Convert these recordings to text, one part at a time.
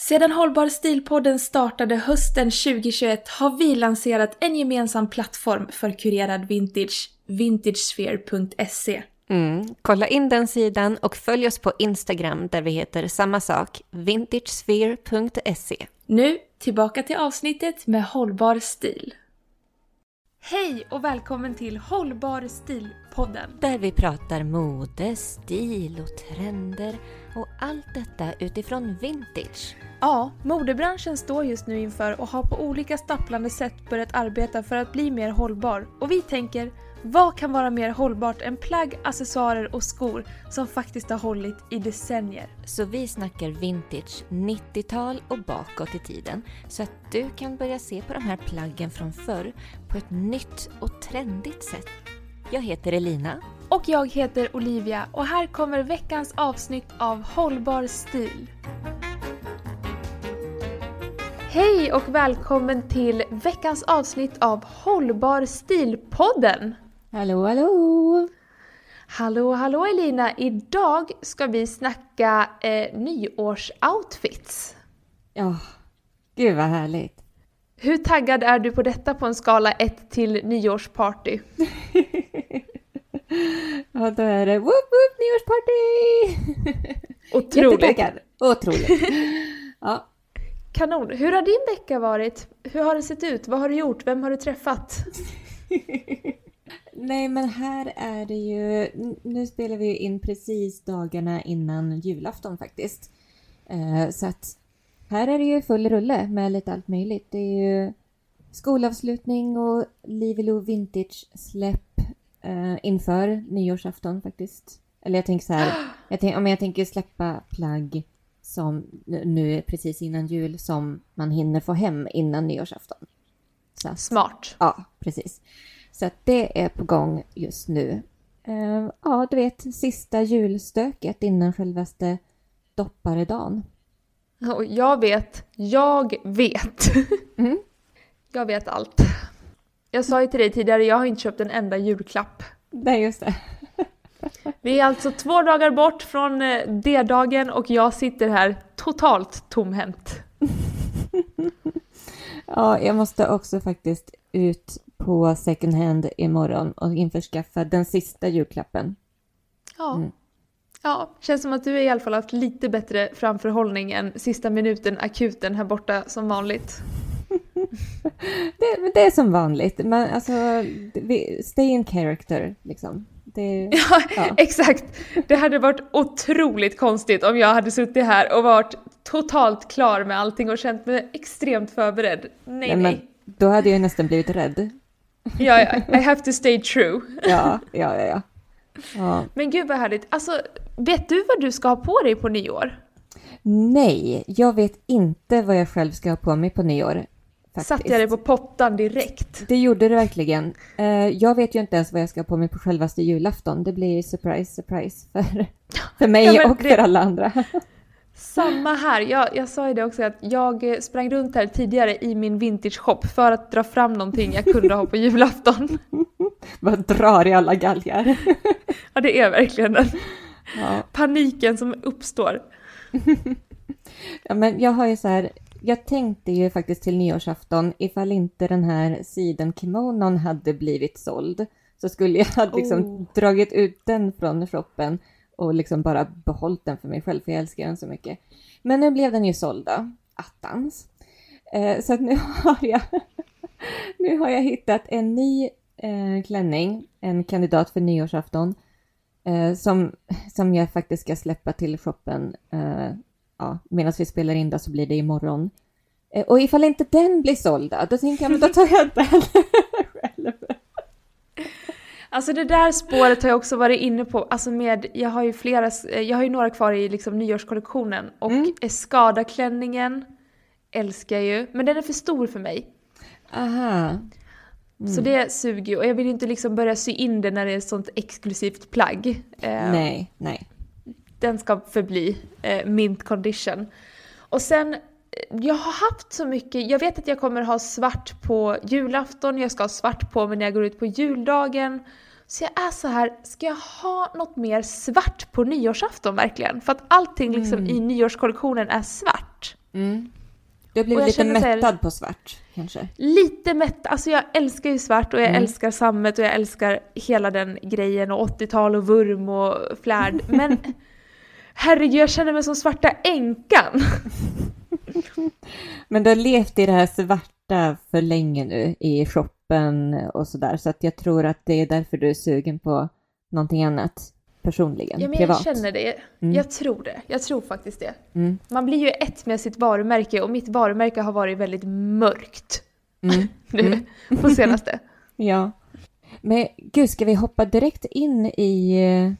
Sedan Hållbar stilpodden startade hösten 2021 har vi lanserat en gemensam plattform för kurerad vintage, vintagesphere.se. Mm. Kolla in den sidan och följ oss på Instagram där vi heter samma sak, vintagesphere.se. Nu tillbaka till avsnittet med hållbar stil. Hej och välkommen till Hållbar stil-podden. Där vi pratar mode, stil och trender och allt detta utifrån vintage. Ja, modebranschen står just nu inför och har på olika stapplande sätt börjat arbeta för att bli mer hållbar. Och vi tänker, vad kan vara mer hållbart än plagg, accessoarer och skor som faktiskt har hållit i decennier? Så vi snackar vintage 90-tal och bakåt i tiden så att du kan börja se på de här plaggen från förr på ett nytt och trendigt sätt. Jag heter Elina. Och jag heter Olivia och här kommer veckans avsnitt av Hållbar stil. Hej och välkommen till veckans avsnitt av Hållbar stil-podden! Hallå, hallå! Hallå, hallå Elina! Idag ska vi snacka eh, nyårsoutfits. Ja, gud vad härligt. Hur taggad är du på detta på en skala 1 till nyårsparty? ja, då är det whoop whoop nyårsparty! Otroligt! Otroligt! Ja. Kanon! Hur har din vecka varit? Hur har det sett ut? Vad har du gjort? Vem har du träffat? Nej men här är det ju, nu spelar vi in precis dagarna innan julafton faktiskt. Eh, så att här är det ju full rulle med lite allt möjligt. Det är ju skolavslutning och Livelo Vintage släpp eh, inför nyårsafton faktiskt. Eller jag tänker så här, jag tänk, om jag tänker släppa plagg som nu precis innan jul som man hinner få hem innan nyårsafton. Så. Smart. Ja, precis. Så att det är på gång just nu. Uh, ja, du vet, sista julstöket innan självaste dopparedagen. Och jag vet, jag vet. Mm. Jag vet allt. Jag sa ju till dig tidigare, jag har inte köpt en enda julklapp. Nej, just det. Vi är alltså två dagar bort från eh, D-dagen och jag sitter här totalt tomhänt. ja, jag måste också faktiskt ut på second hand imorgon och införskaffa den sista julklappen. Ja. Mm. Ja, känns som att du i alla fall haft lite bättre framförhållning än sista minuten akuten här borta som vanligt. det, det är som vanligt, men alltså, stay in character liksom. Det, ja, ja, exakt. Det hade varit otroligt konstigt om jag hade suttit här och varit totalt klar med allting och känt mig extremt förberedd. Nej, nej. Men då hade jag nästan blivit rädd. Ja, ja, I have to stay true. Ja, ja, ja. ja. ja. Men gud vad härligt. Alltså, vet du vad du ska ha på dig på nyår? Nej, jag vet inte vad jag själv ska ha på mig på nyår. Satte jag dig på pottan direkt? Det gjorde du verkligen. Uh, jag vet ju inte ens vad jag ska ha på mig på självaste julafton. Det blir surprise, surprise för, för mig ja, och det... för alla andra. Samma här. Jag, jag sa ju det också att jag sprang runt här tidigare i min vintage shop för att dra fram någonting jag kunde ha på julafton. Vad drar i alla galgar. ja, det är verkligen den ja. paniken som uppstår. ja, men jag har ju så här, jag tänkte ju faktiskt till nyårsafton ifall inte den här sidenkimonon hade blivit såld så skulle jag ha liksom oh. dragit ut den från shoppen och liksom bara behållit den för mig själv för jag älskar den så mycket. Men nu blev den ju såld då, attans. Eh, så att nu har jag nu har jag hittat en ny eh, klänning, en kandidat för nyårsafton eh, som, som jag faktiskt ska släppa till shoppen eh, ja, medan vi spelar in det så blir det imorgon. Eh, och ifall inte den blir såld då tänker jag, men då tar jag den själv. Alltså det där spåret har jag också varit inne på, alltså med, jag har ju flera, jag har ju några kvar i liksom nyårskollektionen och mm. Skada-klänningen älskar jag ju, men den är för stor för mig. Aha. Mm. Så det suger ju. Och jag vill inte liksom börja sy in det när det är ett sånt exklusivt plagg. Eh, nej, nej. Den ska förbli eh, mint condition. Och sen, eh, jag har haft så mycket, jag vet att jag kommer ha svart på julafton, jag ska ha svart på mig när jag går ut på juldagen. Så jag är så här, ska jag ha något mer svart på nyårsafton verkligen? För att allting liksom mm. i nyårskollektionen är svart. Mm. Du har blivit lite mättad här, på svart kanske? Lite mättad, alltså jag älskar ju svart och jag mm. älskar sammet och jag älskar hela den grejen och 80-tal och vurm och flärd. Men herregud, jag känner mig som svarta änkan. Men du har levt i det här svarta för länge nu i shoppen och sådär så att jag tror att det är därför du är sugen på någonting annat personligen, ja, men privat. Jag känner det. Mm. Jag tror det. Jag tror faktiskt det. Mm. Man blir ju ett med sitt varumärke och mitt varumärke har varit väldigt mörkt mm. nu mm. på senaste. ja. Men gud, ska vi hoppa direkt in i...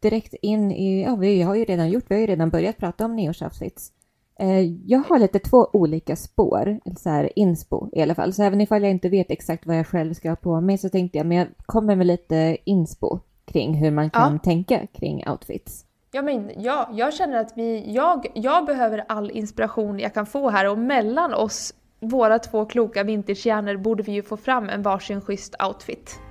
Direkt in i... Ja, vi har ju redan gjort, vi har ju redan börjat prata om nyårsoutfits. Eh, jag har lite två olika spår, eller så här inspo i alla fall. Så även ifall jag inte vet exakt vad jag själv ska ha på mig så tänkte jag, men jag kommer med lite inspo kring hur man kan ja. tänka kring outfits. Ja, men, ja, jag känner att vi, jag, jag behöver all inspiration jag kan få här och mellan oss, våra två kloka vintagehjärnor, borde vi ju få fram en varsin schysst outfit.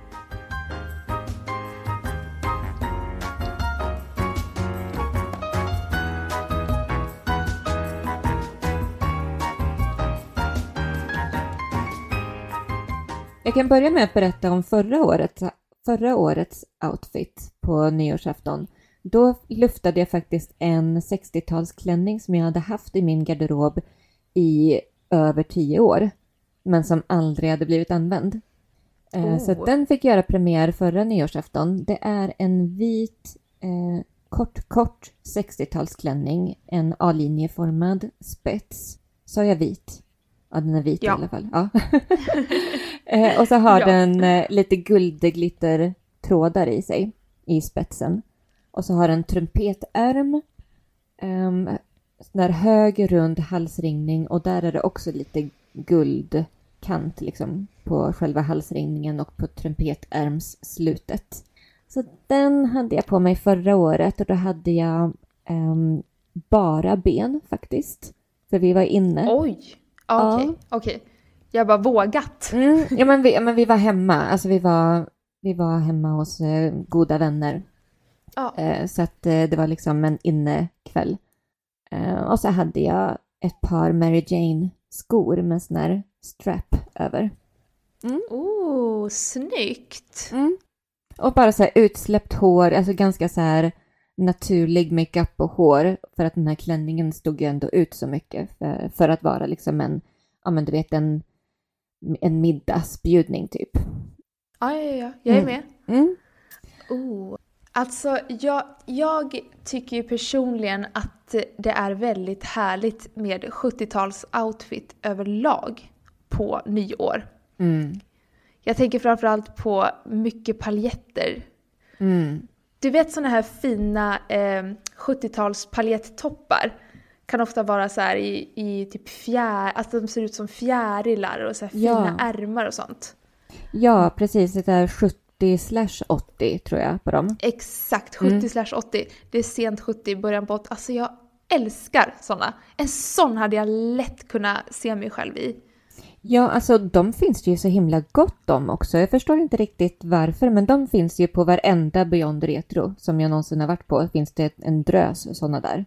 Jag kan börja med att berätta om förra året förra årets outfit på nyårsafton, då luftade jag faktiskt en 60-talsklänning som jag hade haft i min garderob i över tio år, men som aldrig hade blivit använd. Oh. Så den fick göra premiär förra nyårsafton. Det är en vit eh, kort, kort 60-talsklänning, en A-linjeformad spets. Sa jag vit? Ja, den är vit ja. i alla fall. Ja. eh, och så har ja. den eh, lite guldglittertrådar i sig, i spetsen. Och så har den trumpetärm, eh, sån där hög rund halsringning och där är det också lite guldkant liksom på själva halsringningen och på trumpetärmsslutet. Så den hade jag på mig förra året och då hade jag um, bara ben faktiskt. För vi var inne. Oj! Okej, okay, okej. Okay. Jag bara vågat. Mm, ja, men vi, men vi var hemma. Alltså vi var, vi var hemma hos eh, goda vänner. Ja. Eh, så att eh, det var liksom en innekväll. Eh, och så hade jag ett par Mary Jane-skor med sån här strap över. Mm. Oh, snyggt! Mm. Och bara så här utsläppt hår, alltså ganska så här naturlig makeup och hår för att den här klänningen stod ju ändå ut så mycket för, för att vara liksom en, ja men du vet en, en middagsbjudning typ. Ja, ja, ja, jag är mm. med. Mm. Oh. Alltså, jag, jag tycker ju personligen att det är väldigt härligt med 70-tals outfit överlag på nyår. Mm. Jag tänker framförallt på mycket paljetter. Mm. Du vet sådana här fina eh, 70-tals paljettoppar kan ofta vara så i, i typ fjär, alltså de ser ut som fjärilar och så här ja. fina ärmar och sånt. Ja, precis. Det är 70 slash 80 tror jag på dem. Exakt, 70 mm. slash 80. Det är sent 70, början på 80. Alltså jag älskar sådana. En sån hade jag lätt kunnat se mig själv i. Ja, alltså de finns det ju så himla gott om också. Jag förstår inte riktigt varför, men de finns ju på varenda Beyond Retro som jag någonsin har varit på. Finns det en drös sådana där.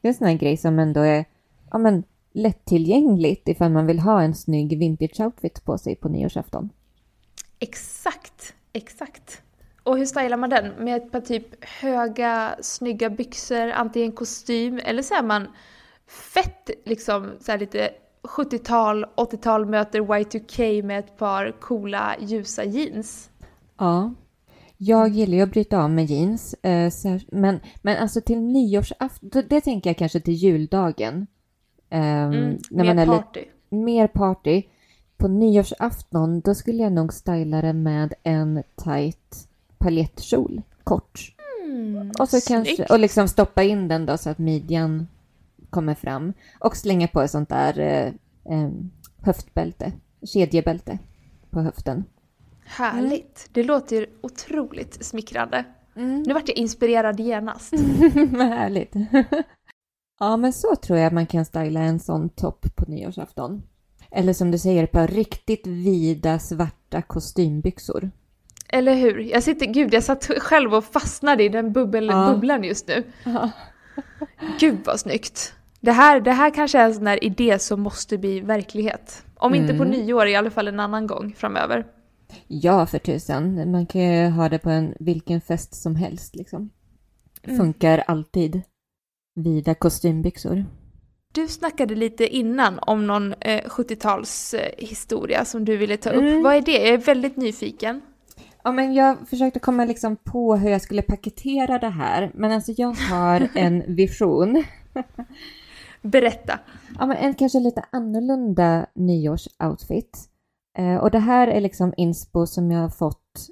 Det är en sån här grej som ändå är ja, men, lättillgängligt ifall man vill ha en snygg vintage-outfit på sig på nyårsafton. Exakt, exakt. Och hur stylar man den? Med ett par typ höga, snygga byxor, antingen kostym eller så är man fett liksom så lite 70-tal, 80-tal möter Y2K med ett par coola ljusa jeans. Ja, jag gillar ju att bryta av med jeans, eh, men, men alltså till nyårsafton, det tänker jag kanske till juldagen. Ehm, mm, när mer man är party. Mer party. På nyårsafton, då skulle jag nog styla det med en tight paljettkjol, kort. Mm, och så kanske, och liksom stoppa in den då så att midjan kommer fram och slänga på ett sånt där eh, eh, höftbälte kedjebälte på höften. Härligt. Det låter ju otroligt smickrande. Nu vart jag inspirerad genast. Vad härligt. ja, men så tror jag man kan styla en sån topp på nyårsafton. Eller som du säger, ett par riktigt vida svarta kostymbyxor. Eller hur? Jag sitter, gud jag satt själv och fastnade i den bubbel, Ja. bubblan just nu. Ja. Gud vad snyggt. Det här, det här kanske är en sån där idé som måste bli verklighet. Om inte på Mm. nyår i alla fall en annan gång framöver. Ja, för tusan. Man kan ju ha det på en vilken fest som helst liksom. Mm. Funkar alltid. Vida kostymbyxor. Du snackade lite innan om någon eh, 70-tals eh, som du ville ta upp. Mm. Vad är det? Jag är väldigt nyfiken. Ja, men jag försökte komma liksom på hur jag skulle paketera det här. Men alltså jag har en vision. Berätta. Ja, men en kanske lite annorlunda nyårsoutfit. Eh, och det här är liksom inspo som jag har fått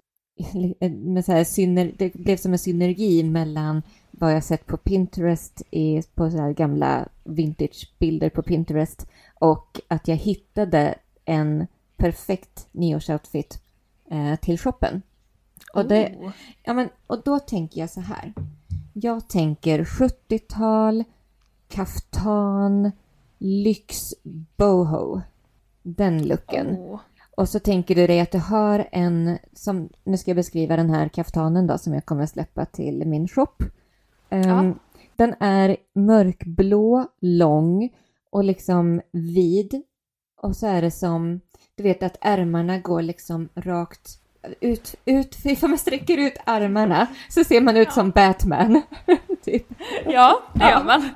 med så här syner, det blev som en synergi mellan vad jag sett på Pinterest, i, på så här gamla vintagebilder på Pinterest och att jag hittade en perfekt nyårsoutfit eh, till shoppen. Och, det, Oh. ja, men, och då tänker jag så här. Jag tänker 70-tal, kaftan, lyx, boho. Den looken. Oh. Och så tänker du dig att du har en, som, nu ska jag beskriva den här kaftanen då som jag kommer släppa till min shop. Ehm, Ja. Den är mörkblå, lång och liksom vid. Och så är det som, du vet att ärmarna går liksom rakt ut, ut, ifall man sträcker ut armarna så ser man ut som Batman. typ. Ja, det Ja. gör man.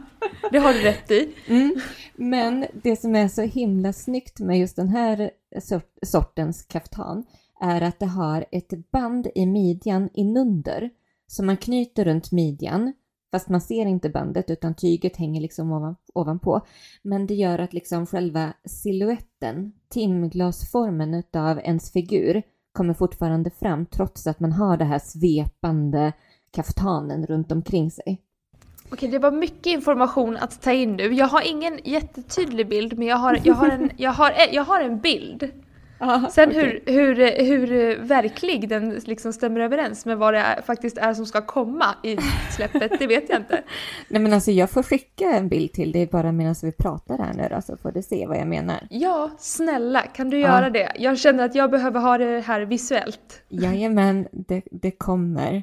Det har du rätt i. Mm. Men det som är så himla snyggt med just den här sort, sortens kaftan är att det har ett band i midjan inunder som man knyter runt midjan fast man ser inte bandet utan tyget hänger liksom ovan, ovanpå. Men det gör att liksom själva siluetten, timglasformen utav ens figur kommer fortfarande fram trots att man har det här svepande kaftanen runt omkring sig. Okej, det var mycket information att ta in nu. Jag har ingen jättetydlig bild, men jag har, jag har, en, jag har, jag har en bild. Sen hur, hur, hur verklig den liksom stämmer överens med vad det är, faktiskt är som ska komma i släppet, det vet jag inte. Nej men alltså jag får skicka en bild till dig bara medan vi pratar här nu då, så får du se vad jag menar. Ja, snälla, kan du Ja. göra det? Jag känner att jag behöver ha det här visuellt. Jajamän, det, det kommer.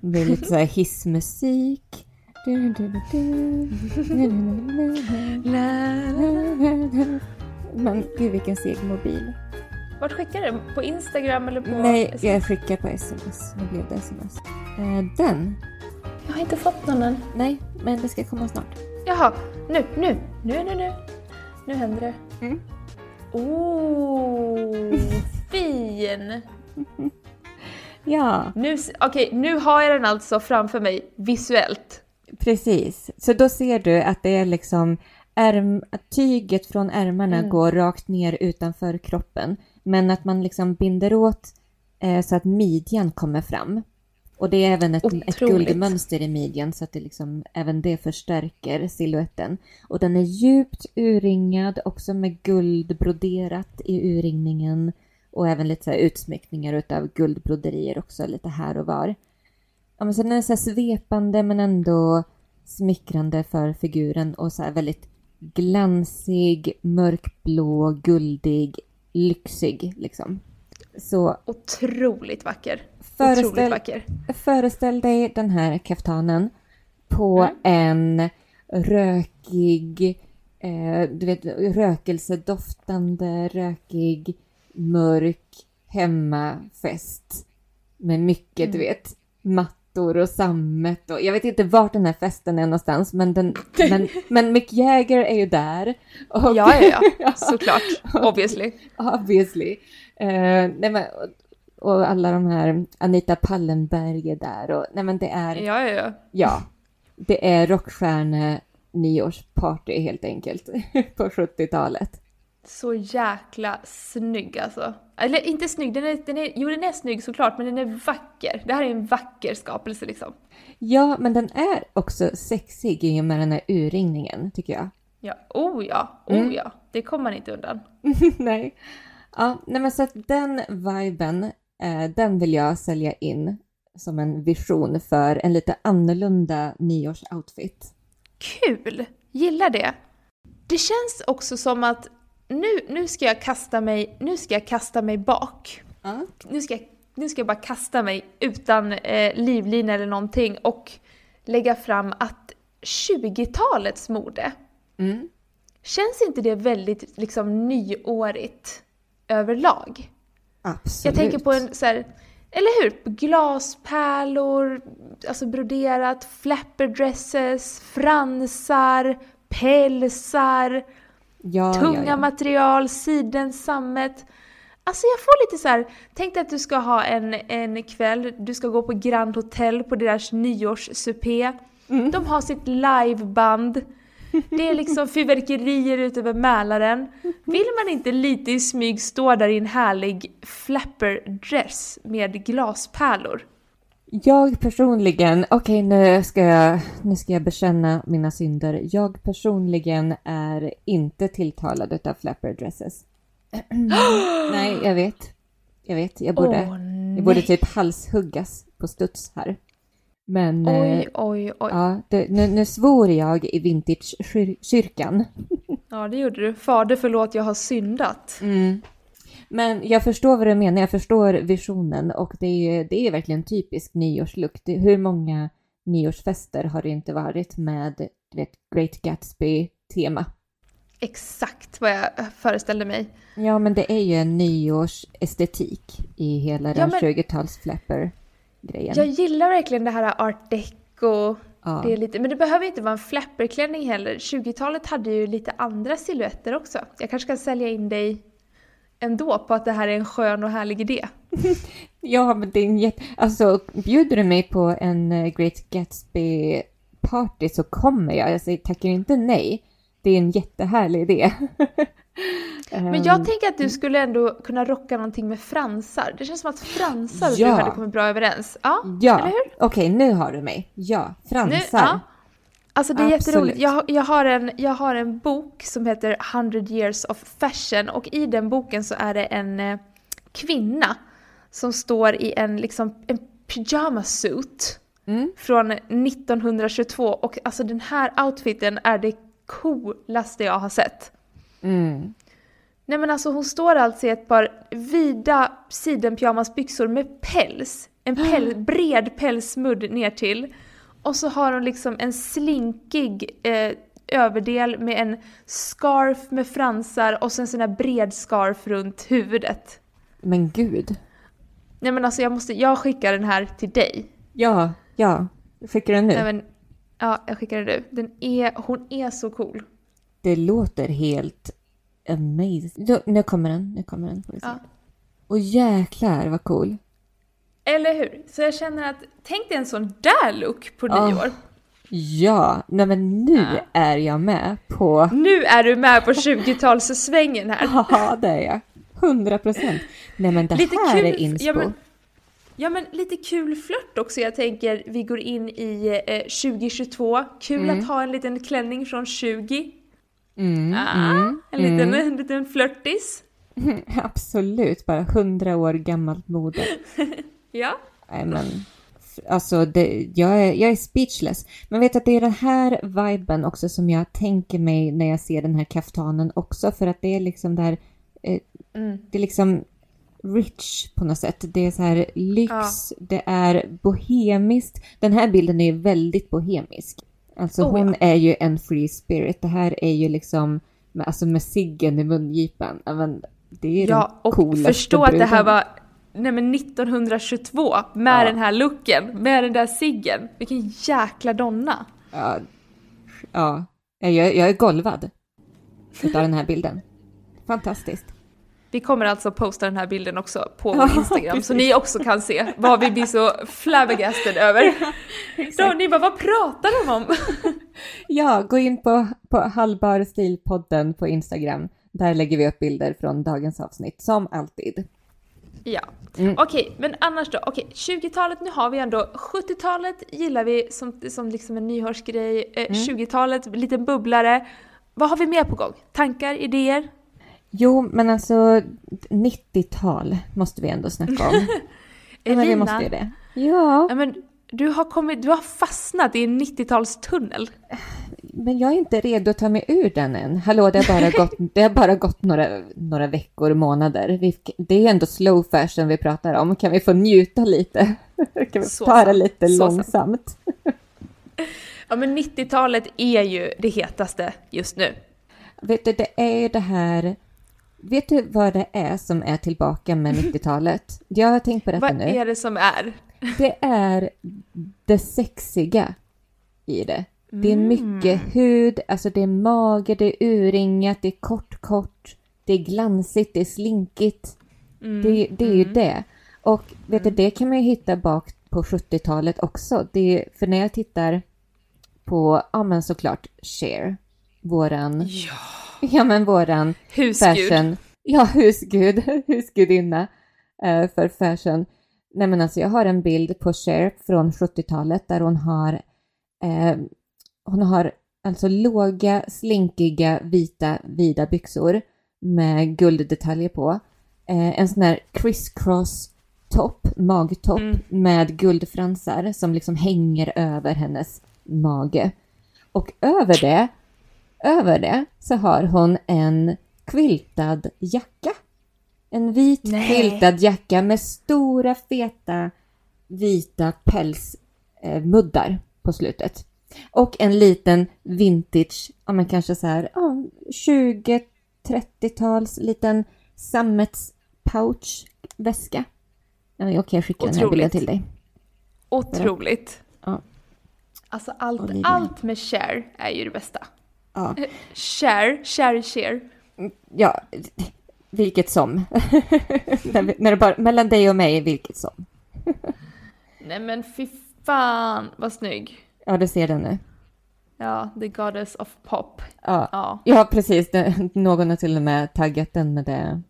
Det blir lite så hissmusik. Men gud vilken seg mobil. Vart skickar du? På Instagram eller på... Nej, jag skickar på sms. Nu blev det sms. Eh, den? Jag har inte fått någon än. Nej, men det ska komma snart. Jaha, nu, nu, nu, nu, nu. Nu händer det. Mm. Oh, fin! Ja, Nu, okej, nu har jag den alltså framför mig visuellt. Precis. Så då ser du att det är liksom ärm, tyget från ärmarna Mm. går rakt ner utanför kroppen. Men att man liksom binder åt eh, så att midjan kommer fram. Och det är även ett, ett guldmönster i midjan så att det liksom, även det förstärker siluetten. Och den är djupt urringad, också med guld broderat i urringningen. Och även lite så här utsmyckningar utav guldbroderier också lite här och var. Ja, men så den är så svepande men ändå smickrande för figuren och så väldigt glansig, mörkblå, guldig, lyxig liksom. Så Otroligt vacker. Otroligt föreställ, vacker. föreställ dig den här kaftanen på en rökig, eh, du vet rökelsedoftande, rökig, mörk hemmafest. Med mycket, du vet, mattor och sammet och jag vet inte vart den här festen är någonstans men, den, men, men Mick Jagger är ju där. Och, Ja, ja, ja. Såklart. Obviously. Obviously. Eh, nej, men, och, och alla de här, Anita Pallenberg är där och nej men det är, Ja, ja, ja. ja, det är rockstjärne nyårsparty helt enkelt på 70-talet. Så jäkla snygg alltså. Eller inte snygg, den är, den är, jo den är snygg såklart, men den är vacker. Det här är en vacker skapelse liksom. Ja, men den är också sexig i och med den här urringningen tycker jag. Ja, oh ja, oh Mm. ja. Det kommer man inte undan. nej. Ja, nej men så att den viben, eh, den vill jag sälja in som en vision för en lite annorlunda nyårsoutfit. Kul! Gillar det. Det känns också som att nu, nu, ska, jag kasta mig, nu ska jag kasta mig bak. Ja. Nu, ska jag, nu ska jag bara kasta mig utan eh, livlina eller någonting och lägga fram att 20-talets mode, Mm. känns inte det väldigt liksom nyårigt överlag? Absolut. Jag tänker på en så här, eller hur? Glaspärlor, alltså broderat, flapperdresses, fransar, pälsar, ja, tunga ja, material, siden, sammet. Alltså jag får lite så här, tänk dig att du ska ha en, en kväll, du ska gå på Grand Hotel på deras nyårssupé. Mm. De har sitt liveband. Det är liksom fyrverkerier ut över Mälaren. Vill man inte lite i smyg stå där i en härlig flapperdress med glaspärlor? Jag personligen, okej nu, ska jag, nu ska jag bekänna mina synder. Jag personligen är inte tilltalad utav flapper dresses. Nej, jag vet. Jag vet, jag borde, Åh, jag borde typ halshuggas på studs här. Men eh, Oj, oj, oj. ja, det, nu, nu svor jag i vintage-kyrkan. Ja, det gjorde du. Fader förlåt, jag har syndat. Mm. Men jag förstår vad du menar, jag förstår visionen och det är, det är verkligen typisk nyårsluck. Det, hur många nyårsfester har det inte varit med du vet, Great Gatsby-tema? Exakt vad jag föreställde mig. Ja, men det är ju en nyårsestetik i hela Ja, den men- 20-tals-flapper-grejen. Jag gillar verkligen det här art deco. Ja. Det är lite, men det behöver inte vara en flapperklänning heller. 20-talet hade ju lite andra silhuetter också. Jag kanske kan sälja in dig ändå på att det här är en skön och härlig idé. Ja, men det är en jätte... Alltså, bjuder du mig på en eh, Great Gatsby-party så kommer jag. Jag säger tackar inte nej. Det är en jättehärlig idé. Men Ehm, jag tänker att du skulle ändå kunna rocka någonting med fransar. Det känns som att fransar och Ja. du hade kommit bra överens. Ja, Ja, eller hur? okej nu har du mig. Ja, fransar. Nu, ja. Alltså det är Absolut. jätteroligt. Jag, jag, har en, jag har en bok som heter 100 years of fashion och i den boken så är det en eh, kvinna som står i en, liksom, en pyjamasuit Mm. från 1922 och alltså den här outfiten är det coolaste jag har sett. Mm. Nej men alltså hon står alltså i ett par vida sidenpyjamasbyxor med päls. En päl, bred pälsmudd ner till. Och så har hon liksom en slinkig eh, överdel med en scarf med fransar och sen sån här bred scarf runt huvudet. Men gud. Nej men alltså jag måste, jag skickar den här till dig. Ja, ja. Skickar du nu? Nej men, ja jag skickar den nu. Den är, hon är så cool. Det låter helt amazing. Nu, nu kommer den, nu kommer den. Får vi se. Ja. Och jäklar vad cool. Eller hur? Så jag känner att, tänk dig en sån där look på Ja. nyår. Ja, nej men nu Ja. är jag med på... Nu är du med på 20-talssvängen här. Ja, det är jag. 100 procent. Nej men det Lite här kul- är inspo. ja, men- Ja men lite kul flört också. Jag tänker vi går in i eh, 2022. Kul Mm. att ha en liten klänning från 20. Mm, Ah, mm, en liten, mm. en liten flörtis. Absolut, bara 100 år gammalt mode. Ja. Nej men, alltså det, jag, är, jag är speechless. Men vet att det är den här viben också som jag tänker mig när jag ser den här kaftanen också. För att det är liksom där, eh, Mm. det är liksom rich på något sätt. Det är så här lyx, det är bohemiskt. Den här bilden är ju väldigt bohemisk. Alltså Oh, hon ja. är ju en free spirit. Det här är ju liksom, med, alltså med ciggen i mungipan. Ja, men det är Ja, den och coolaste förstå att det här var nej men 1922 med Ja. den här looken, med den där ciggen. Vilken jäkla donna. Ja, ja. Jag, jag är golvad utav den här bilden. Fantastiskt. Vi kommer alltså posta den här bilden också på Ja, vår Instagram så ni också kan se vad vi blir så flabbergasted över. Då, ni bara, vad pratar de om? Ja, gå in på, på Hallbar Stilpodden på Instagram. Där lägger vi upp bilder från dagens avsnitt, som alltid. Ja. Mm. Okej, men annars då? Okej, 20-talet, nu har vi ändå 70-talet gillar vi som, som liksom en nyårsgrej. Eh, Mm. 20-talet, liten bubblare. Vad har vi mer på gång? Tankar, idéer? Jo, men alltså 90-tal måste vi ändå snacka om. ja, men vi måste ju det. Ja men du har, kommit, du har fastnat i en 90-talstunnel. Men jag är inte redo att ta mig ur den än. Hallå, det har bara gått, det har bara gått några, några veckor, månader. Vi, det är ändå slow fashion vi pratar om. Kan vi få njuta lite? Kan vi Så ta det lite Så långsamt? Ja, men 90-talet är ju det hetaste just nu. Vet du, det är ju det här... Vet du vad det är som är tillbaka med 90-talet? Jag har tänkt på detta vad nu. Vad är det som är? Det är det sexiga i det. Det är mycket mm. hud, alltså det är mage, det är urringat, det är kort, kort, det är glansigt, det är slinkigt. Mm. Det, det, är ju mm. det. Och vet du, mm. det kan man ju hitta bak på 70-talet också. Det för när jag tittar på, ja men såklart, Cher, våran... Ja. Ja men våran husgud. fashion. Ja, husgud, husgudinna uh, för fashion. Nej men alltså jag har en bild på Cher från 70-talet där hon har eh, hon har alltså låga, slinkiga, vita, vida byxor med gulddetaljer på. Eh, en sån här criss-cross topp, magtopp mm. med guldfransar som liksom hänger över hennes mage. Och över det, över det så har hon en quiltad jacka. En vit Nej. quiltad jacka med stora feta vita pälsmuddar på slutet. Och en liten vintage, ja men kanske så här, ja, 20-30-tals liten sammetspouch-väska. Ja, okej, jag skickar den här bilden till dig. Otroligt. Ja. Alltså allt, allt med share är ju det bästa. Ja. Share, share, share. Ja, vilket som. när, när det bara, mellan dig och mig, vilket som. Nej men fy fan vad snygg. Ja, du ser den nu. Ja, The Goddess of Pop. Ja, ja. ja precis. någon har till och med taggat den med, det,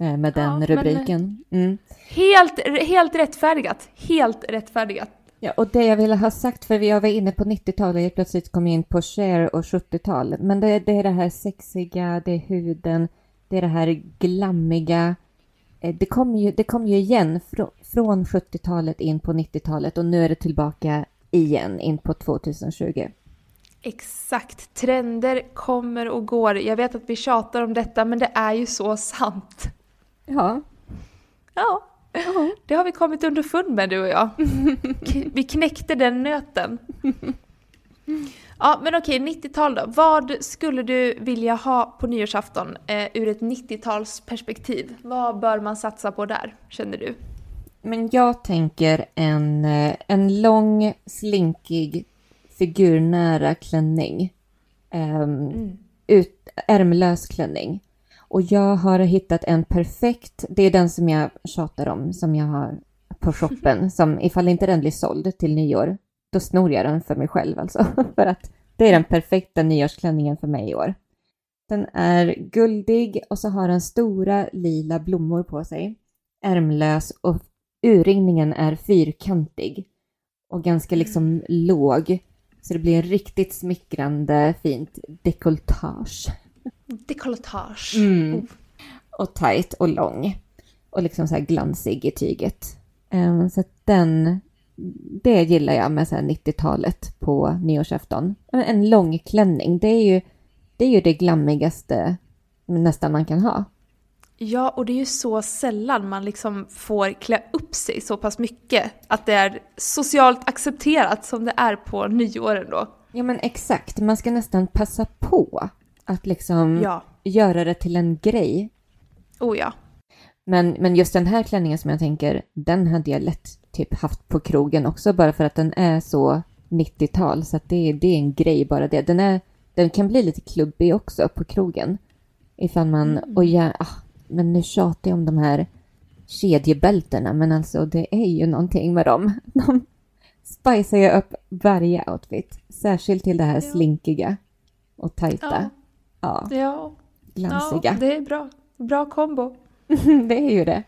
eh, med den ja, rubriken. Mm. Helt, helt rättfärdigat. Helt rättfärdigat. Ja, och det jag ville ha sagt, för jag var inne på 90-talet och plötsligt kom in på Cher och 70-tal. Men det, det är det här sexiga, det är huden, det är det här glammiga. Eh, det kom ju, det kom ju igen från 70-talet in på 90-talet och nu är det tillbaka igen in på 2020. Exakt, trender kommer och går. Jag vet att vi tjatar om detta men det är ju så sant. Ja. Ja, det har vi kommit underfund med du och jag. Vi knäckte den nöten. Ja, men okej, 90-tal då. Vad skulle du vilja ha på nyårsafton eh, ur ett 90-talsperspektiv? Vad bör man satsa på där, känner du? Men jag tänker en, eh, en lång, slinkig, figurnära klänning. Um, mm. ut, ärmlös klänning. Och jag har hittat en perfekt, det är den som jag tjatar om, som jag har på shoppen, som ifall inte den blir såld till nyår, då snor jag den för mig själv alltså. för att det är den perfekta nyårsklänningen för mig i år. Den är guldig och så har den stora lila blommor på sig, ärmlös och urringningen är fyrkantig och ganska liksom mm. låg. Så det blir en riktigt smickrande fint dekolletage. Dekolletage. Mm. Oh. Och tight och lång. Och liksom så här glansig i tyget. Um, så den, det gillar jag med 90-talet på nyårsafton. En lång klänning, det är ju det, är ju det glammigaste nästan man kan ha. Ja, och det är ju så sällan man liksom får klä upp sig så pass mycket. Att det är socialt accepterat som det är på nyåren då. Ja, men exakt. Man ska nästan passa på att liksom ja. göra det till en grej. Oh ja. Men, men just den här klänningen som jag tänker, den hade jag lätt typ haft på krogen också bara för att den är så 90-tal så att det, det är en grej bara det. Den, är, den kan bli lite klubbig också på krogen. Ifall man, mm. och ja, ah, men nu tjatar jag om de här kedjebältena, men alltså det är ju någonting med dem. De spicar ju upp varje outfit, särskilt till det här ja. slinkiga och tajta. Ja. ja. ja. Glansiga. Ja, det är bra. Bra kombo. det är ju det.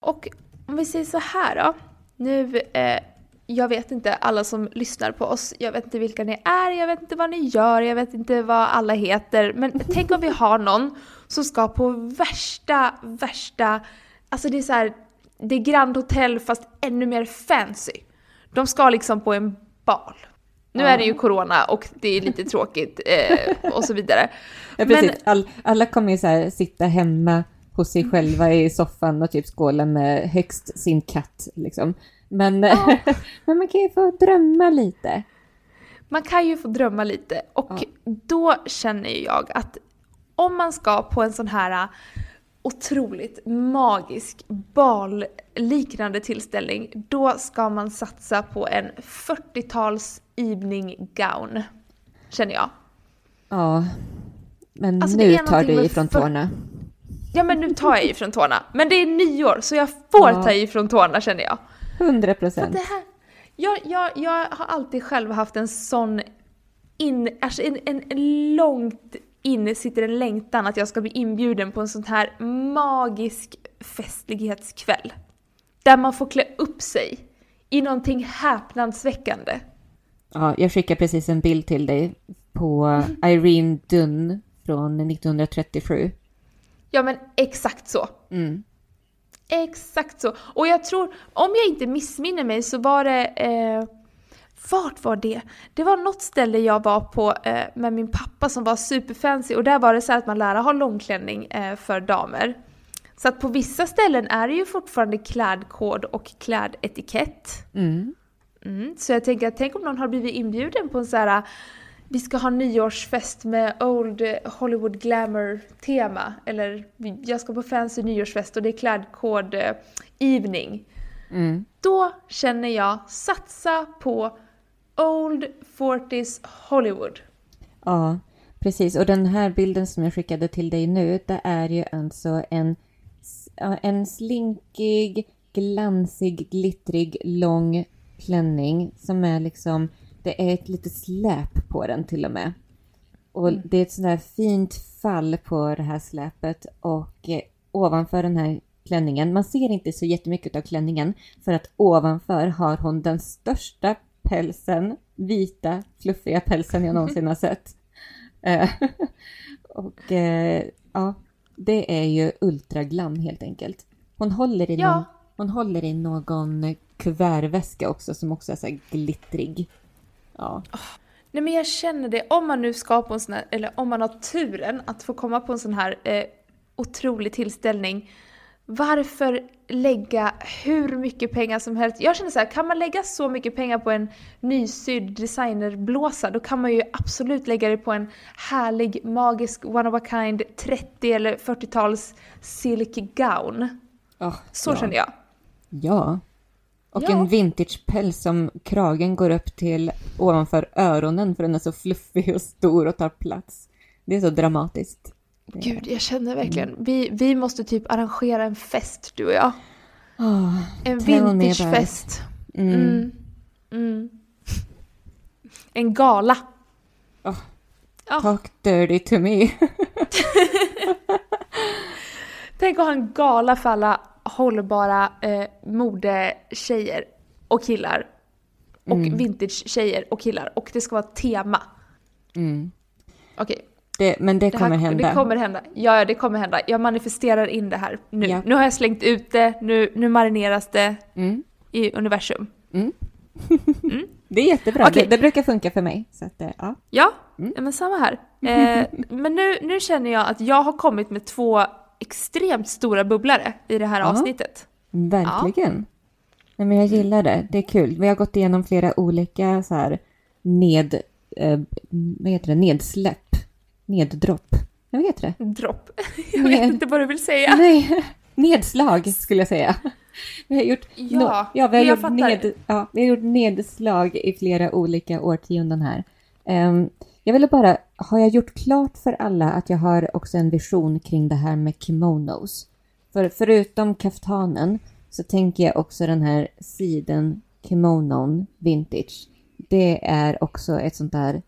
Och om vi säger så här då. Nu, eh, jag vet inte alla som lyssnar på oss, jag vet inte vilka ni är, jag vet inte vad ni gör, jag vet inte vad alla heter. Men tänk om vi har någon som ska på värsta, värsta, alltså det är så här, det är Grand Hotel fast ännu mer fancy. De ska liksom på en bal. Nu Ja. är det ju corona och det är lite tråkigt eh, och så vidare. Ja, precis. All, alla kommer ju så här sitta hemma hos sig själva i soffan och typ skåla med högst sin katt liksom. Men, men man kan ju få drömma lite. Man kan ju få drömma lite och Ja. då känner jag att om man ska på en sån här otroligt magisk balliknande tillställning, då ska man satsa på en 40-tals evening gown. Känner jag. Ja, men Alltså, nu tar du ifrån för- tårna. Ja men nu tar jag ifrån tårna. Men det är nyår så jag får Ja. ta ifrån tårna känner jag. 100 För procent. jag, jag, jag har alltid själv haft en sån in, alltså en, en långt inne sitter en längtan att jag ska bli inbjuden på en sån här magisk festlighetskväll. Där man får klä upp sig i någonting häpnadsväckande. Ja, jag skickar precis en bild till dig på Irene Dunn från 1937. Ja men exakt så. Mm. Exakt så. Och jag tror, om jag inte missminner mig så var det... Eh, vart var det? Det var något ställe jag var på eh, med min pappa som var superfancy och där var det så här att man lär ha långklänning eh, för damer. Så att på vissa ställen är det ju fortfarande klädkod och klädetikett. Mm. Mm, så jag tänker att tänk om någon har blivit inbjuden på en så här vi ska ha nyårsfest med Old Hollywood Glamour tema eller jag ska på fancy nyårsfest och det är klädkod eh, evening. Mm. Då känner jag satsa på Old 40s Hollywood. Ja, precis. Och den här bilden som jag skickade till dig nu, det är ju alltså en, en slinkig, glansig, glittrig, lång klänning som är liksom, det är ett litet släp på den till och med. Och det är ett sånt här fint fall på det här släpet och eh, ovanför den här klänningen, man ser inte så jättemycket av klänningen för att ovanför har hon den största pälsen, vita, fluffiga pälsen jag någonsin har sett. Eh, och eh, ja, det är ju ultraglam helt enkelt. Hon håller i, Ja. någon, hon håller i någon kuvertväska också som också är så glittrig. Ja. Nej men jag känner det, om man nu ska på en sån här, eller om man har turen att få komma på en sån här eh, otrolig tillställning. Varför lägga hur mycket pengar som helst? Jag känner så här, kan man lägga så mycket pengar på en nysydd designerblåsa då kan man ju absolut lägga det på en härlig, magisk, one of a kind 30 eller 40-tals silk gown. Oh, Så ja. känner jag. Ja. Och Ja. en vintagepäls som kragen går upp till ovanför öronen för den är så fluffig och stor och tar plats. Det är så dramatiskt. Gud, jag känner verkligen, vi, vi måste typ arrangera en fest du och jag. Ah, En vintagefest. mm. Mm. Mm. En gala. Oh. Ja. Talk dirty to me. Tänk att ha en gala för alla hållbara eh, modetjejer och killar. Och Mm. vintage-tjejer och killar. Och det ska vara tema. Mm. Okej, Det, men det, det, här- kommer hända. det kommer hända. Ja, ja, det kommer hända. Jag manifesterar in det här nu. Ja. Nu har jag slängt ut det, nu, nu marineras det Mm. i universum. Det är jättebra. Okej. Det, det brukar funka för mig. Så att, eh, ja. Ja, Mm. ja, men samma här. Eh, men nu, nu känner jag att jag har kommit med två extremt stora bubblare i det här Ja. avsnittet. Verkligen. Nej, men jag gillar det. Det är kul. Vi har gått igenom flera olika så här ned... Eh, vad heter det? Nedsläpp. Neddropp. Vad heter det? Dropp. Jag vet Ned- inte vad du vill säga. Nej, nedslag skulle jag säga. Vi har gjort, Ja, no, ja, vi har jag gjort, fattar. ned, ja, vi har gjort nedslag i flera olika årtionden här. Ehm, jag ville bara, har jag gjort klart för alla att jag har också en vision kring det här med kimonos? För förutom kaftanen så tänker jag också den här siden kimonon vintage. Det är också ett sånt där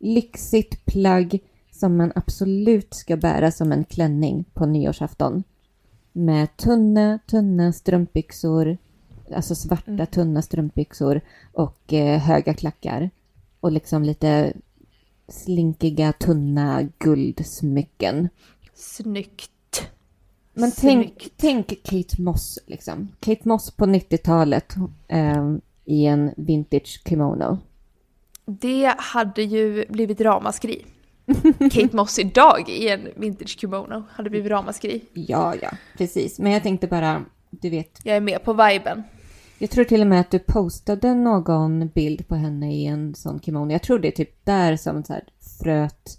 lyxigt plagg som man absolut ska bära som en klänning på nyårsafton. Med tunna, tunna strumpbyxor, alltså svarta tunna strumpbyxor och eh, höga klackar. Och liksom lite slinkiga, tunna guldsmycken. Snyggt. Men tänk, tänk Kate Moss liksom. Kate Moss på 90-talet eh, i en vintage kimono. Det hade ju blivit ramaskri. Kate Moss idag i en vintage kimono hade blivit ramaskri. Ja, ja, precis. Men jag tänkte bara, du vet. Jag är med på viben. Jag tror till och med att du postade någon bild på henne i en sån kimono. Jag tror det är typ där som så här fröet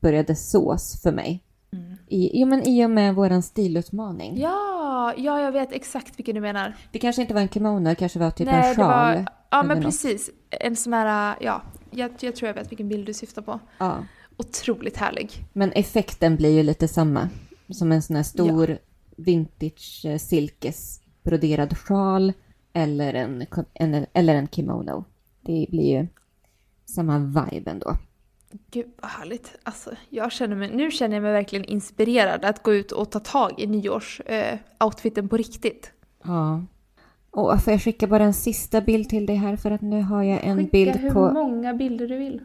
började sås för mig. Mm. I, jo, men i och med våran stilutmaning. Ja, ja, jag vet exakt vilken du menar. Det kanske inte var en kimono, det kanske var typ Nej, en sjal. Var, ja, men precis. En sån här, ja, jag, jag tror jag vet vilken bild du syftar på. Ja. Otroligt härlig. Men effekten blir ju lite samma. Som en sån här stor ja. vintage eh, silkesbroderad sjal eller en, en, eller en kimono. Det blir ju samma vibe ändå. Gud vad härligt. Alltså, jag känner mig, nu känner jag mig verkligen inspirerad att gå ut och ta tag i nyårsoutfiten eh, på riktigt. Ja. Och får jag skicka bara en sista bild till dig här för att nu har jag en skicka bild på... hur många bilder du vill.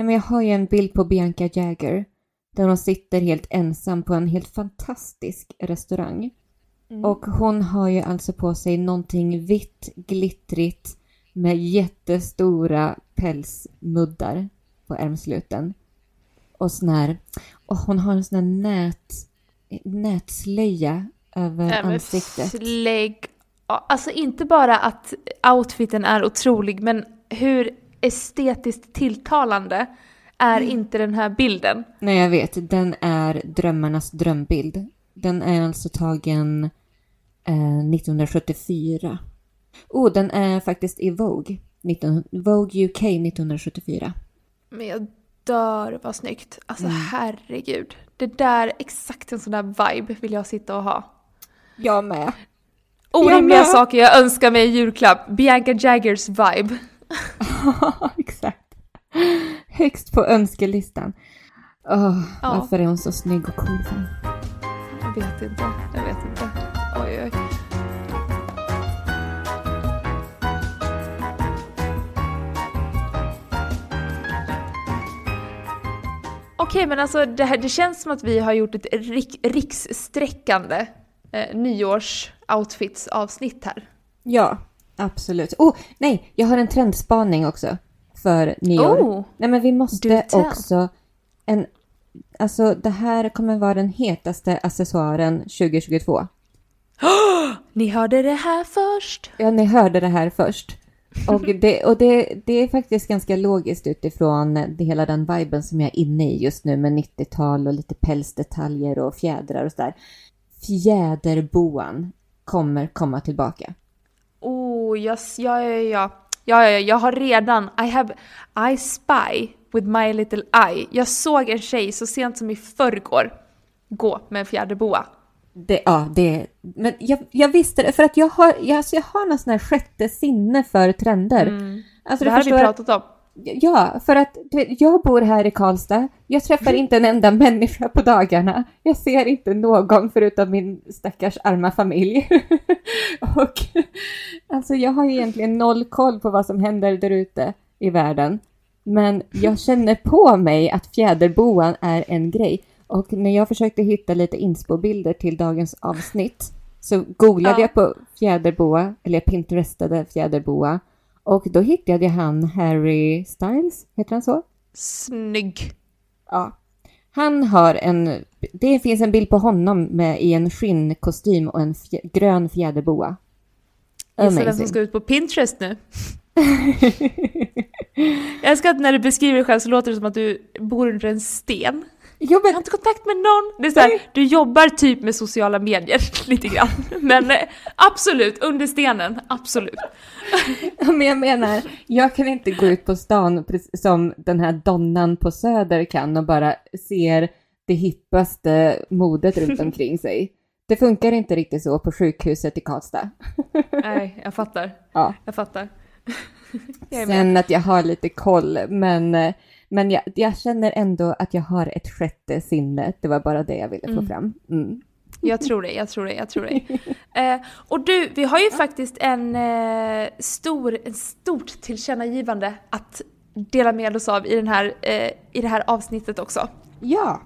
Nej men jag har ju en bild på Bianca Jagger. Där hon sitter helt ensam på en helt fantastisk restaurang. Mm. Och hon har ju alltså på sig någonting vitt, glittrigt med jättestora pälsmuddar på ärmsluten. Och sån här, och hon har en sån här nät, nätslöja över äh, ansiktet. Slägg. Alltså inte bara att outfiten är otrolig, men hur estetiskt tilltalande är mm. inte den här bilden. Nej, jag vet. Den är drömmarnas drömbild. Den är alltså tagen eh, 1974. Oh, den är faktiskt i Vogue. 19, Vogue UK 1974. Men jag dör vad snyggt. Alltså mm. herregud. Det där, exakt en sån där vibe vill jag sitta och ha. Jag med. Orimliga jag med. saker jag önskar mig i julklapp. Bianca Jaggers vibe. Exakt. Högst på önskelistan. Oh, ja. Varför är hon så snygg och cool? Jag vet inte. Jag vet inte. Oj, oj. Okej, men alltså det, här, det känns som att vi har gjort ett rik, rikssträckande eh, nyårsoutfits-avsnitt här. Ja, absolut. Oh, nej, jag har en trendspaning också för nyår. Oh, nej, men vi måste också... En, alltså, det här kommer vara den hetaste accessoaren 2022. Oh, ni hörde det här först! Ja, ni hörde det här först. Och, det, och det, det är faktiskt ganska logiskt utifrån det, hela den viben som jag är inne i just nu med 90-tal och lite pälsdetaljer och fjädrar och sådär. Fjäderboan kommer komma tillbaka. Oh, yes, ja, ja, ja. Ja, ja, jag har redan, I have, I spy with my little eye. Jag såg en tjej så sent som i förrgår gå med en fjäderboa. Det, ja, det, men jag, jag visste det, för att jag har, jag, alltså jag har någon sån här sjätte sinne för trender. Mm. Alltså, det här har vi pratat om. Ja, för att jag bor här i Karlstad. Jag träffar inte en enda människa på dagarna. Jag ser inte någon förutom min stackars arma familj. och alltså jag har egentligen noll koll på vad som händer där ute i världen. Men jag känner på mig att fjäderboan är en grej. Och när jag försökte hitta lite inspo-bilder till dagens avsnitt så googlade ja. jag på fjäderboa, eller jag pinterestade fjäderboa. Och då hittade jag han Harry Styles, heter han så? Snygg! Ja. Han har en, det finns en bild på honom med, i en skinnkostym och en fjä, grön fjäderboa. Gissa vem som ska ut på Pinterest nu? jag älskar att när du beskriver dig själv så låter det som att du bor under en sten. Jag har inte kontakt med någon. Det är så här, du jobbar typ med sociala medier lite grann. Men eh, absolut, under stenen, absolut. Men jag menar, jag kan inte gå ut på stan som den här donnan på Söder kan och bara ser det hippaste modet runt omkring sig. Det funkar inte riktigt så på sjukhuset i Karlstad. Nej, jag fattar. Ja. Jag fattar. Jag Sen att jag har lite koll, men eh, men jag, jag, känner ändå att jag har ett sjätte sinne. Det var bara det jag ville få mm. fram. Mm. Jag tror det, jag tror det, jag tror det. Eh, och du, vi har ju faktiskt en eh, stor, en stort tillkännagivande att dela med oss av i, den här, eh, i det här avsnittet också. Ja.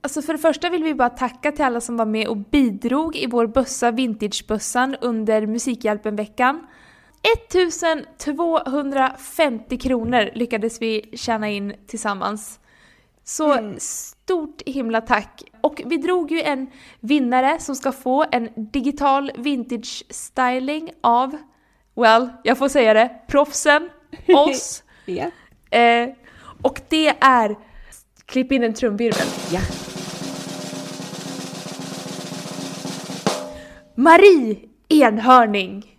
Alltså för det första vill vi bara tacka till alla som var med och bidrog i vår bössa Vintagebössan under Musikhjälpen-veckan. 1250 kronor lyckades vi tjäna in tillsammans. Så mm. stort himla tack! Och vi drog ju en vinnare som ska få en digital vintage styling av, well, jag får säga det, proffsen, oss. yeah. eh, och det är, klipp in en trumvirvel. Ja. Marie Enhörning!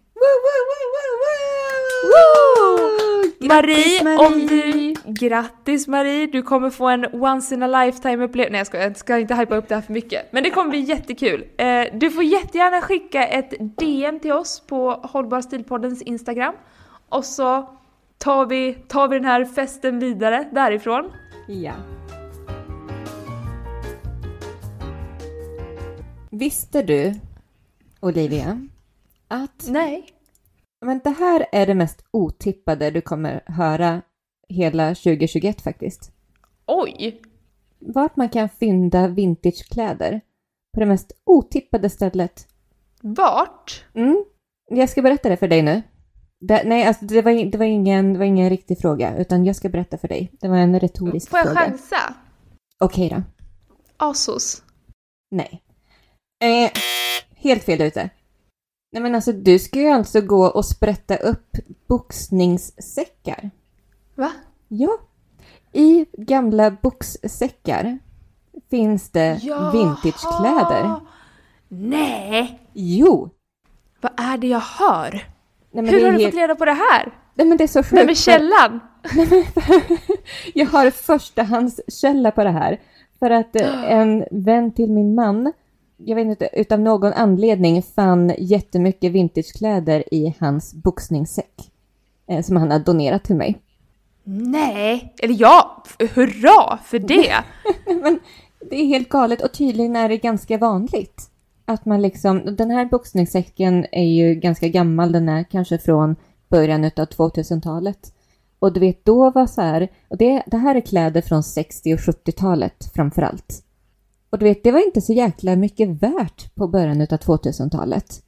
Woo! Marie, Marie, om du... Grattis Marie! Du kommer få en once in a lifetime upplevelse. Nej jag ska, jag ska inte hypa upp det här för mycket. Men det kommer bli jättekul. Eh, du får jättegärna skicka ett DM till oss på Hållbar Stilpoddens Instagram. Och så tar vi, tar vi den här festen vidare därifrån. Ja. Visste du Olivia, att... Nej. Men det här är det mest otippade du kommer höra hela 2021 faktiskt. Oj! Vart man kan fynda vintagekläder. På det mest otippade stället. Vart? Mm. Jag ska berätta det för dig nu. Det, nej, alltså det var, det, var ingen, det var ingen riktig fråga, utan jag ska berätta för dig. Det var en retorisk fråga. Får jag chansa? Okej då. Asos? Nej. Eh, helt fel ute. Nej men alltså du ska ju alltså gå och sprätta upp boxningssäckar. Va? Ja. I gamla boxsäckar finns det Jaha. vintagekläder. Nej! Jo! Vad är det jag hör? Nej, Hur har du helt... fått reda på det här? Nej men det är så sjukt. Vem är källan? jag har förstahandskälla på det här. För att eh, en vän till min man jag vet inte, utav någon anledning fann jättemycket vintagekläder i hans boxningssäck. Eh, som han har donerat till mig. Nej, eller ja, hurra för det! Men det är helt galet och tydligen är det ganska vanligt. Att man liksom, den här boxningssäcken är ju ganska gammal, den är kanske från början av 2000-talet. Och du vet, då var så här, och det, det här är kläder från 60 och 70-talet framför allt. Och du vet, det var inte så jäkla mycket värt på början av 2000-talet.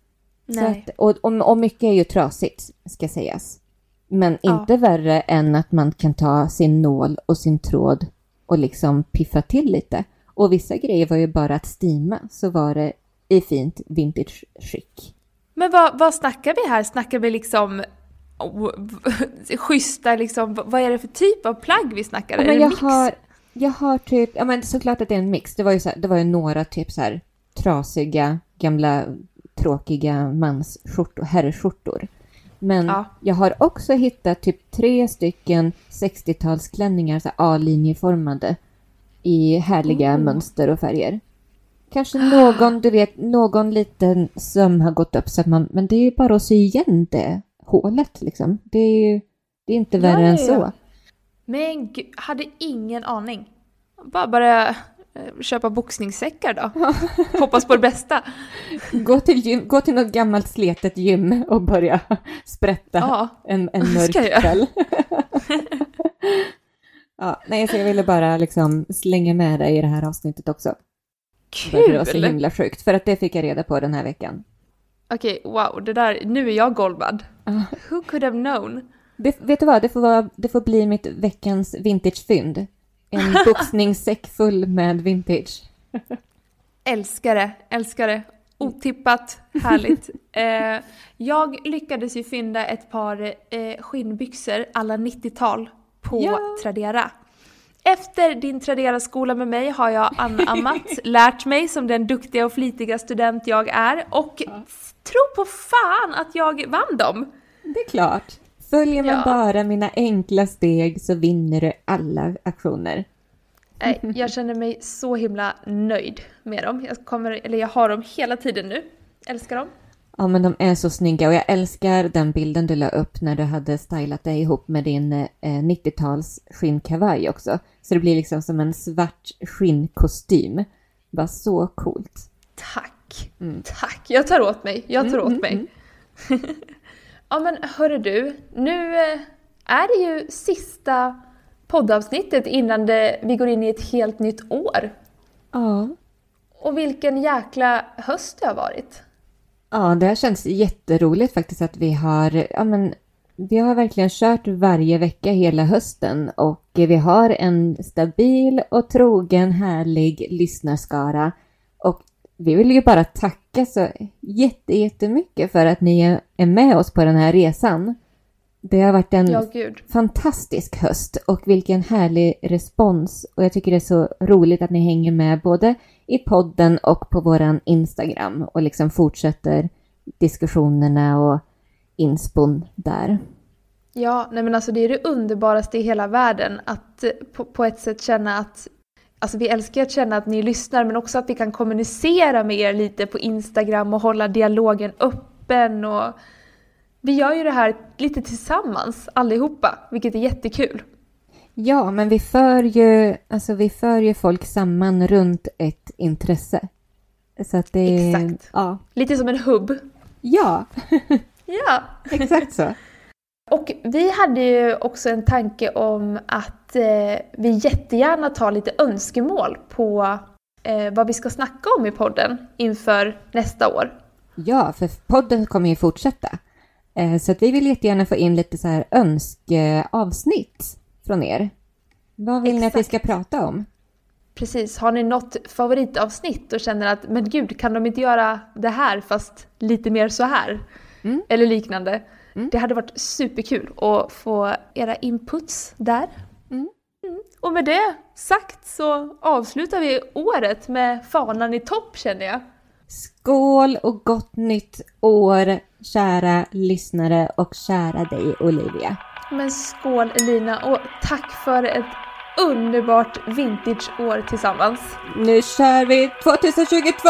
Nej. Att, och, och, och, mycket är ju trasigt, ska sägas. Men inte ja. värre än att man kan ta sin nål och sin tråd och liksom piffa till lite. Och vissa grejer var ju bara att stima, så var det i fint vintage-skick. Men vad, vad snackar vi här? Snackar vi liksom schyssta, liksom, vad är det för typ av plagg vi snackar? Ja, men jag har, jag har typ, ja men såklart att det är en mix. Det var ju, så här, det var ju några typ så här trasiga, gamla, tråkiga mansskjortor, herrskjortor. Men ja. jag har också hittat typ tre stycken 60-talsklänningar, så A-linjeformade, i härliga mm. mönster och färger. Kanske någon, du vet, någon liten söm har gått upp så att man, men det är ju bara att sy igen det hålet liksom. Det är ju, det är inte värre ja, än så. Men gud, hade ingen aning. Bara börja eh, köpa boxningssäckar då. Hoppas på det bästa. Gå till, gym, gå till något gammalt sletet gym och börja sprätta ja, en, en mörk kväll. ja, nej, så jag ville bara liksom slänga med dig i det här avsnittet också. Kul! Det var så himla sjukt, för att det fick jag reda på den här veckan. Okej, wow, det där, nu är jag golvad. Who could have known? Det, vet du vad, det får, vara, det får bli mitt veckans vintagefynd. En boxningssäck full med vintage. älskar det, älskar det. Otippat, härligt. eh, jag lyckades ju fynda ett par eh, skinnbyxor alla 90-tal på ja. Tradera. Efter din Tradera-skola med mig har jag anammat, lärt mig som den duktiga och flitiga student jag är och ja. tro på fan att jag vann dem! Det är klart. Följer man ja. bara mina enkla steg så vinner du alla aktioner. Jag känner mig så himla nöjd med dem. Jag, kommer, eller jag har dem hela tiden nu. Älskar dem. Ja, men de är så snygga och jag älskar den bilden du la upp när du hade stylat dig ihop med din eh, 90-tals skinnkavaj också. Så det blir liksom som en svart skinnkostym. Bara så coolt. Tack, mm. tack. Jag tar åt mig, jag tar mm, åt mig. Mm, mm. Ja men hörru du, nu eh, är det ju sista poddavsnittet innan det, vi går in i ett helt nytt år. Ja. Och vilken jäkla höst det har varit. Ja, det har känts jätteroligt faktiskt att vi har, ja men, vi har verkligen kört varje vecka hela hösten och vi har en stabil och trogen härlig lyssnarskara. Och vi vill ju bara tacka så jätte, jättemycket för att ni är med oss på den här resan. Det har varit en Ja, fantastisk höst och vilken härlig respons. Och jag tycker det är så roligt att ni hänger med både i podden och på våran Instagram och liksom fortsätter diskussionerna och inspon där. Ja, nej men alltså det är det underbaraste i hela världen att eh, på, på ett sätt känna att Alltså vi älskar att känna att ni lyssnar men också att vi kan kommunicera med er lite på Instagram och hålla dialogen öppen och vi gör ju det här lite tillsammans allihopa, vilket är jättekul. Ja, men vi för ju, alltså vi för ju folk samman runt ett intresse. Så att det. Exakt. Ja. Lite som en hubb. Ja, Ja. exakt så. Och vi hade ju också en tanke om att eh, vi jättegärna tar lite önskemål på eh, vad vi ska snacka om i podden inför nästa år. Ja, för podden kommer ju fortsätta. Eh, Så att vi vill jättegärna få in lite så här önskeavsnitt från er. Vad vill ni att vi ska Exakt. prata om? Precis, har ni något favoritavsnitt och känner att men gud, kan de inte göra det här fast lite mer så här? Mm. Eller liknande. Mm. Det hade varit superkul att få era inputs där. Och med det sagt så avslutar vi året med fanan i topp känner jag. Skål och gott nytt år, kära lyssnare och kära dig Olivia. Men skål Elina och tack för ett underbart vintageår tillsammans. Nu kör vi 2022!